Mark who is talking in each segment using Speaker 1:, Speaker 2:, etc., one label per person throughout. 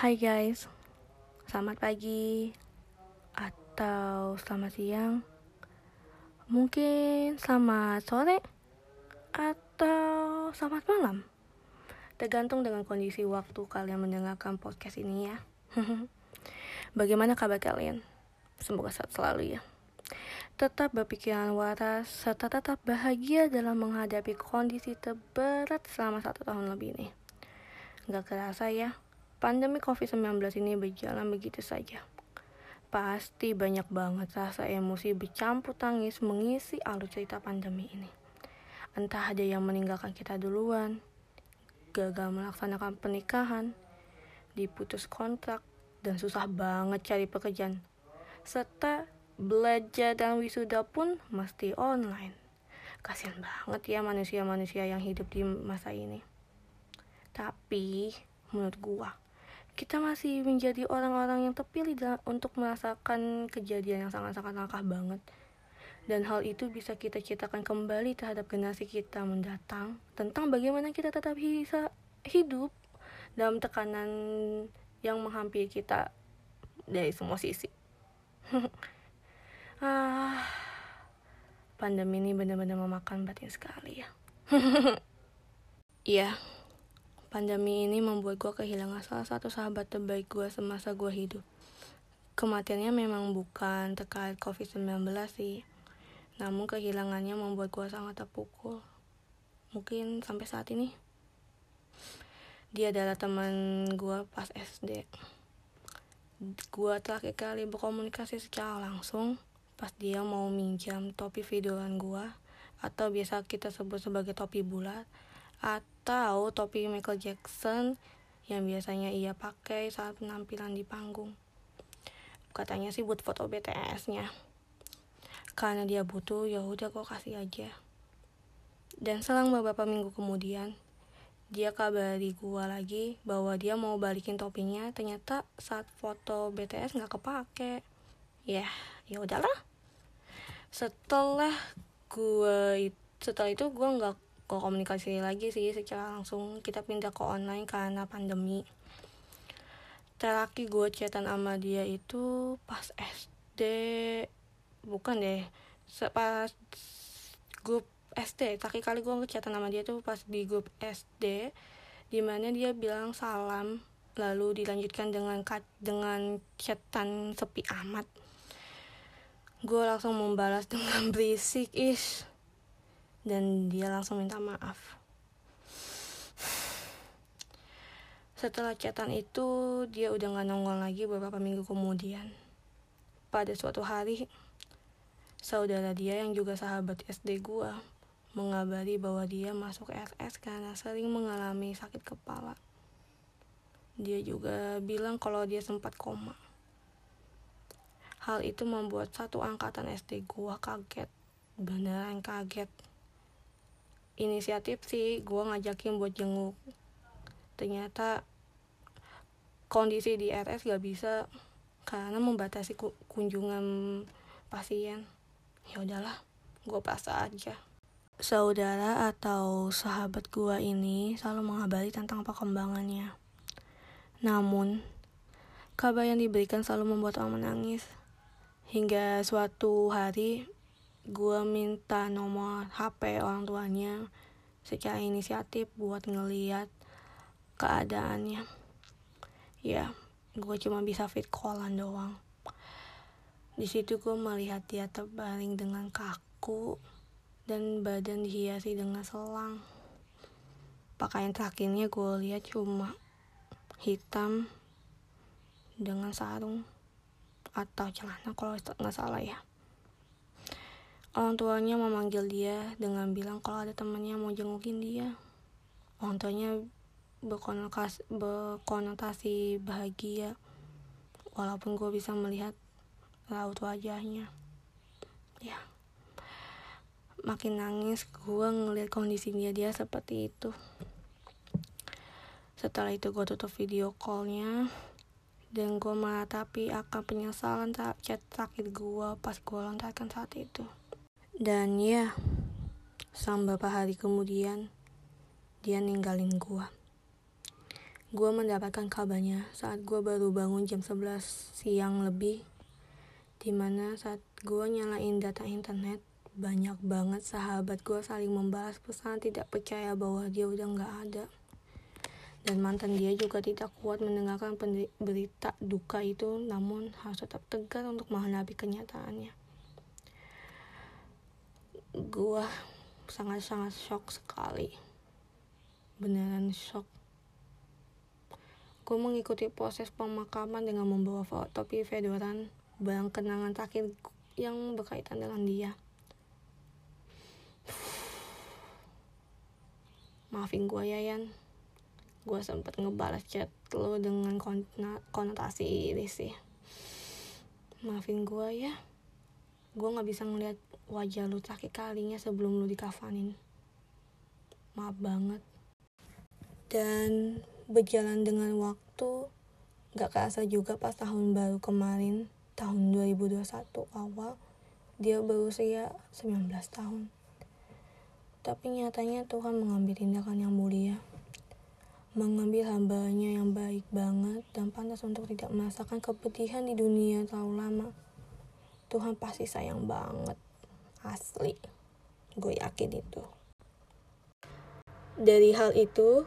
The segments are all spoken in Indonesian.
Speaker 1: Hai guys, selamat pagi atau selamat siang, mungkin selamat sore atau selamat malam, tergantung dengan kondisi waktu kalian mendengarkan podcast ini ya. Bagaimana kabar kalian? Semoga sehat selalu ya. Tetap berpikiran waras serta tetap bahagia dalam menghadapi kondisi terberat selama satu tahun lebih ini. Gak kerasa ya, pandemi COVID-19 ini berjalan begitu saja. Pasti banyak banget rasa emosi bercampur tangis mengisi alur cerita pandemi ini. Entah ada yang meninggalkan kita duluan, gagal melaksanakan pernikahan, diputus kontrak, dan susah banget cari pekerjaan. Serta belajar dan wisuda pun mesti online. Kasihan banget ya manusia-manusia yang hidup di masa ini. Tapi menurut gua, kita masih menjadi orang-orang yang terpilih untuk merasakan kejadian yang sangat-sangat langka banget. Dan hal itu bisa kita ceritakan kembali terhadap generasi kita mendatang tentang bagaimana kita tetap bisa hidup dalam tekanan yang menghampiri kita dari semua sisi. ah, pandemi ini benar-benar memakan batin sekali ya. Iya, pandemi ini membuat gue kehilangan salah satu sahabat terbaik gue semasa gue hidup. Kematiannya memang bukan terkait COVID-19 sih, namun kehilangannya membuat gue sangat terpukul. Mungkin sampai saat ini. Dia adalah teman gue pas SD. Gue terakhir kali berkomunikasi secara langsung pas dia mau minjam topi videoan gue atau biasa kita sebut sebagai topi bulat atau topi Michael Jackson yang biasanya ia pakai saat penampilan di panggung. Katanya sih buat foto BTS-nya. Karena dia butuh, ya udah kok kasih aja. Dan selang beberapa minggu kemudian, dia kabari gua lagi bahwa dia mau balikin topinya. Ternyata saat foto BTS nggak kepake. Ya, ya udahlah. Setelah gua setelah itu gua nggak kok komunikasi lagi sih secara langsung kita pindah ke online karena pandemi. Terakhir gue chatan sama dia itu pas SD bukan deh pas grup SD terakhir kali gue ngechatan sama dia tuh pas di grup SD di mana dia bilang salam lalu dilanjutkan dengan dengan chatan sepi amat. Gue langsung membalas dengan berisik is dan dia langsung minta maaf. Setelah chatan itu, dia udah gak nongol lagi beberapa minggu kemudian. Pada suatu hari, saudara dia yang juga sahabat SD gua mengabari bahwa dia masuk RS karena sering mengalami sakit kepala. Dia juga bilang kalau dia sempat koma. Hal itu membuat satu angkatan SD gua kaget. Beneran kaget inisiatif sih gue ngajakin buat jenguk. Ternyata kondisi di RS gak bisa karena membatasi kunjungan pasien. Ya udahlah gue pasrah aja. Saudara atau sahabat gue ini selalu mengabari tentang perkembangannya. Namun kabar yang diberikan selalu membuat orang menangis. Hingga suatu hari gue minta nomor HP orang tuanya secara inisiatif buat ngeliat keadaannya. Ya gue cuma bisa fit callan doang. Di situ gue melihat dia terbaring dengan kaku dan badan dihiasi dengan selang. Pakaian terakhirnya gue lihat cuma hitam dengan sarung atau celana kalau nggak salah ya Orang tuanya memanggil dia dengan bilang kalau ada temannya mau jengukin dia. Orang tuanya berkonotasi, bahagia, walaupun gue bisa melihat raut wajahnya. Ya, makin nangis gue ngeliat kondisi dia dia seperti itu. Setelah itu gue tutup video callnya dan gue meratapi akan penyesalan chat sakit gue pas gue lontarkan saat itu. Dan ya, sang beberapa hari kemudian, dia ninggalin gua. gue mendapatkan kabarnya saat gue baru bangun jam 11 siang lebih di mana saat gue nyalain data internet banyak banget sahabat gue saling membahas pesan tidak percaya bahwa dia udah nggak ada dan mantan dia juga tidak kuat mendengarkan berita duka itu namun harus tetap tegar untuk menghadapi kenyataannya gue sangat-sangat shock sekali. Beneran shock. Gue mengikuti proses pemakaman dengan membawa topi fedoran barang kenangan terakhir yang berkaitan dengan dia. Maafin gue ya Yan gue sempet ngebalas chat lo dengan konotasi sih. Maafin gue ya gue nggak bisa ngeliat wajah lu terakhir kalinya sebelum lu dikafanin maaf banget dan berjalan dengan waktu gak kerasa juga pas tahun baru kemarin tahun 2021 awal dia berusia 19 tahun tapi nyatanya Tuhan mengambil tindakan yang mulia. Mengambil hambanya yang baik banget dan pantas untuk tidak merasakan kepedihan di dunia terlalu lama. Tuhan pasti sayang banget. Asli. Gue yakin itu. Dari hal itu,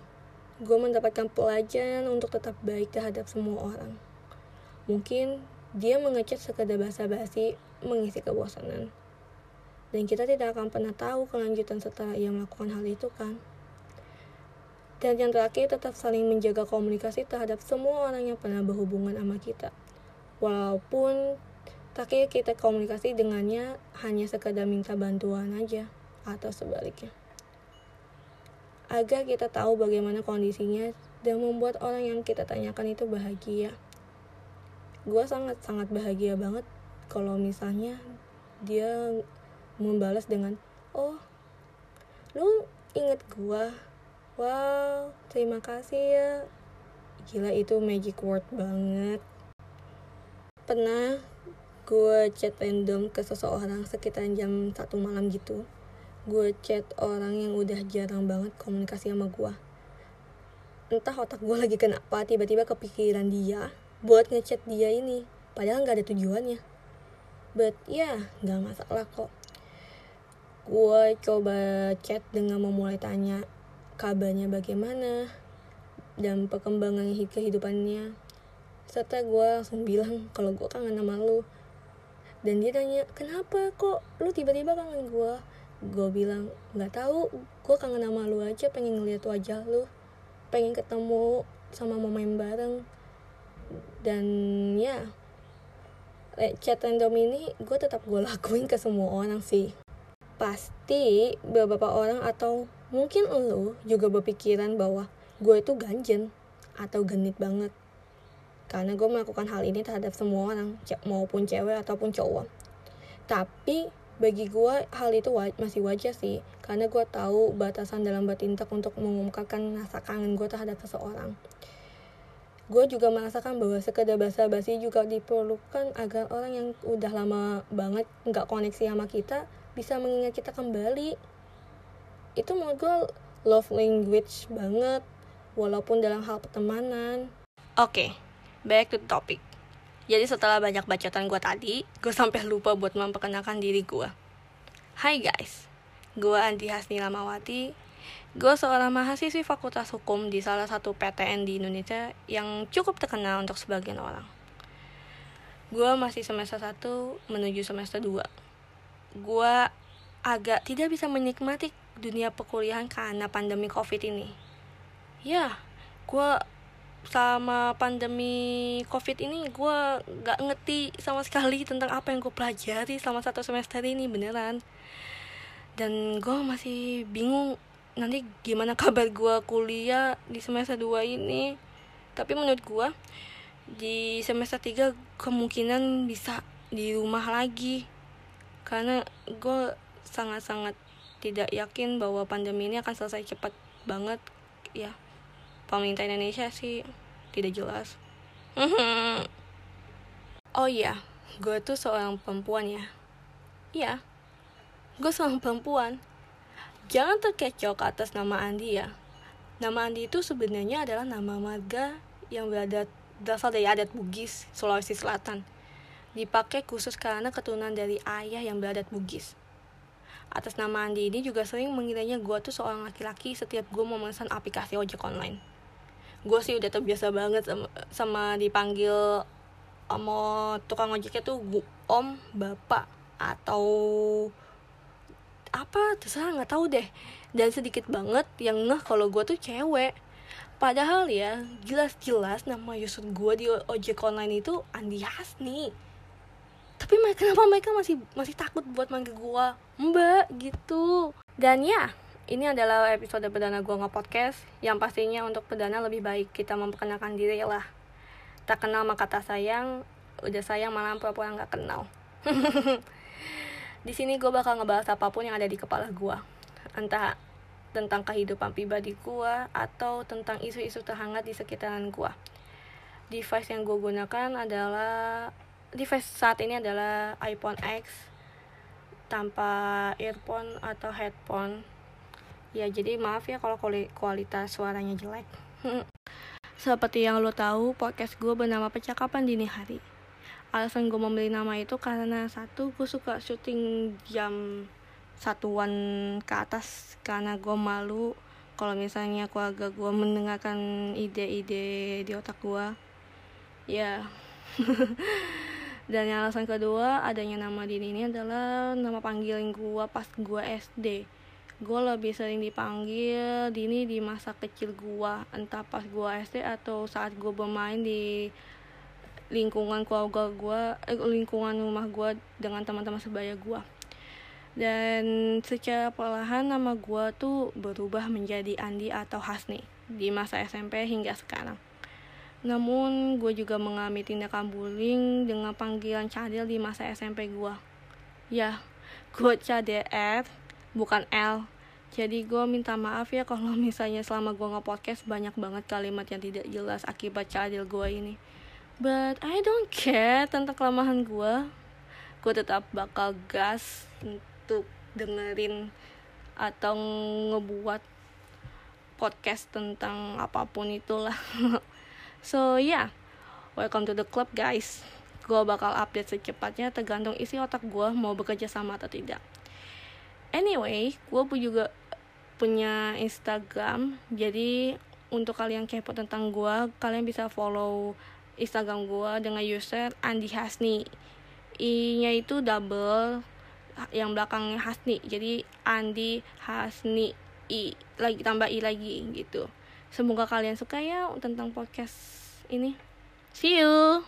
Speaker 1: gue mendapatkan pelajaran untuk tetap baik terhadap semua orang. Mungkin dia mengecek sekedar basa-basi mengisi kebosanan dan kita tidak akan pernah tahu kelanjutan setelah ia melakukan hal itu kan. Dan yang terakhir tetap saling menjaga komunikasi terhadap semua orang yang pernah berhubungan sama kita. Walaupun terakhir kita komunikasi dengannya hanya sekadar minta bantuan aja atau sebaliknya. Agar kita tahu bagaimana kondisinya dan membuat orang yang kita tanyakan itu bahagia. Gue sangat-sangat bahagia banget kalau misalnya dia membalas dengan oh lu inget gua wow terima kasih ya gila itu magic word banget pernah gue chat random ke seseorang sekitar jam satu malam gitu. Gue chat orang yang udah jarang banget komunikasi sama gue entah otak gue lagi kenapa tiba-tiba kepikiran dia buat ngechat dia ini padahal nggak ada tujuannya. But ya yeah, nggak masalah kok. Gue coba chat dengan memulai tanya kabarnya bagaimana dan perkembangan kehidupannya. Serta gue langsung bilang kalau gue kangen sama lu dan dia tanya kenapa kok lu tiba-tiba kangen gue gue bilang nggak tahu gue kangen sama lu aja pengen ngeliat wajah lu. Pengen ketemu sama mau main bareng. Dan ya chat random ini gue tetap gue lakuin ke semua orang sih. Pasti beberapa orang atau mungkin lo juga berpikiran bahwa gue itu ganjen atau genit banget karena gue melakukan hal ini terhadap semua orang maupun cewek ataupun cowok. Tapi bagi gue hal itu waj masih wajar sih. Karena gue tahu batasan dalam batintak untuk mengungkapkan rasa kangen gue terhadap seseorang. Gue juga merasakan bahwa sekedar basa-basi juga diperlukan agar orang yang udah lama banget nggak koneksi sama kita bisa mengingat kita kembali. Itu menurut gue love language banget walaupun dalam hal pertemanan. Oke okay, back to the topic. Jadi setelah banyak bacotan gue tadi gue sampai lupa buat memperkenalkan diri gue Hai guys gue Andi Hasni Lamawati. Gue seorang mahasiswi fakultas hukum di salah satu PTN di Indonesia yang cukup terkenal untuk sebagian orang. Gue masih semester 1 menuju semester 2 gue agak tidak bisa menikmati dunia perkuliahan karena pandemi covid ini. Ya gue sama pandemi covid ini gue gak ngerti sama sekali tentang apa yang gue pelajari selama satu semester ini beneran. Dan gue masih bingung nanti gimana kabar gue kuliah di semester 2 ini. Tapi menurut gue di semester 3 kemungkinan bisa di rumah lagi. Karena gue sangat-sangat tidak yakin bahwa pandemi ini akan selesai cepat banget ya pemerintah Indonesia sih tidak jelas oh iya gue tuh seorang perempuan ya iya gue seorang perempuan jangan terkecoh atas nama Andi ya Nama Andi itu sebenarnya adalah nama marga yang berada berasal dari adat Bugis, Sulawesi Selatan. Dipakai khusus karena keturunan dari ayah yang beradat Bugis. Atas nama Andi ini juga sering mengiranya gue tuh seorang laki-laki setiap gue memesan aplikasi ojek online. Gue sih udah terbiasa banget sama, sama dipanggil sama tukang ojeknya tuh om, bapak, atau apa terserah nggak tahu deh. Dan sedikit banget yang ngeh kalau gue tuh cewek. Padahal ya jelas-jelas nama Yusuf gue di ojek online itu Andi Hasni. Tapi mereka kenapa mereka masih masih takut buat manggil gue mbak gitu. Dan ya ini adalah episode perdana gue nge-podcast yang pastinya untuk perdana lebih baik kita memperkenalkan diri lah tak kenal maka kata sayang udah sayang malah pura-pura nggak kenal Di sini gue bakal ngebahas apa pun yang ada di kepala gue. Entah tentang kehidupan pribadi gue atau tentang isu-isu terhangat di sekitaran gue. Device yang gue gunakan adalah device saat ini adalah iPhone X tanpa earphone atau headphone. Ya jadi maaf ya kalau kualitas suaranya jelek. Seperti yang lo tahu, podcast gue bernama Percakapan Dini Hari. Alasan gue membeli nama itu karena satu gue suka syuting jam satuan ke atas karena gue malu kalau misalnya keluarga gue mendengarkan ide-ide di otak gue ya. Dan yang alasan kedua adanya nama Dini ini adalah nama panggilan gue pas gue SD gue lebih sering dipanggil Dini di masa kecil gue entah pas gue SD atau saat gue bermain di lingkungan keluarga gue eh, lingkungan rumah gue dengan teman-teman sebaya gue dan secara perlahan nama gue tuh berubah menjadi Andi atau Hasni di masa SMP hingga sekarang. Namun gue juga mengalami tindakan bullying dengan panggilan cadel di masa SMP gue ya gue cadel bukan L jadi gue minta maaf ya kalau misalnya selama gue nge-podcast banyak banget kalimat yang tidak jelas akibat cadel gue ini. But I don't care tentang kelemahan gue gue tetap bakal gas untuk dengerin atau ngebuat podcast tentang apa pun itulah. So yeah. Welcome to the club guys. Gue bakal update secepatnya tergantung isi otak gue mau bekerja sama atau tidak. Anyway gue juga punya Instagram. Jadi untuk kalian kepo tentang gue kalian bisa follow Instagram gue dengan user Andi Hasni. I nya itu double yang belakangnya Hasni. Jadi Andi Hasni I lagi tambah I lagi gitu. Semoga kalian suka ya tentang podcast ini. See you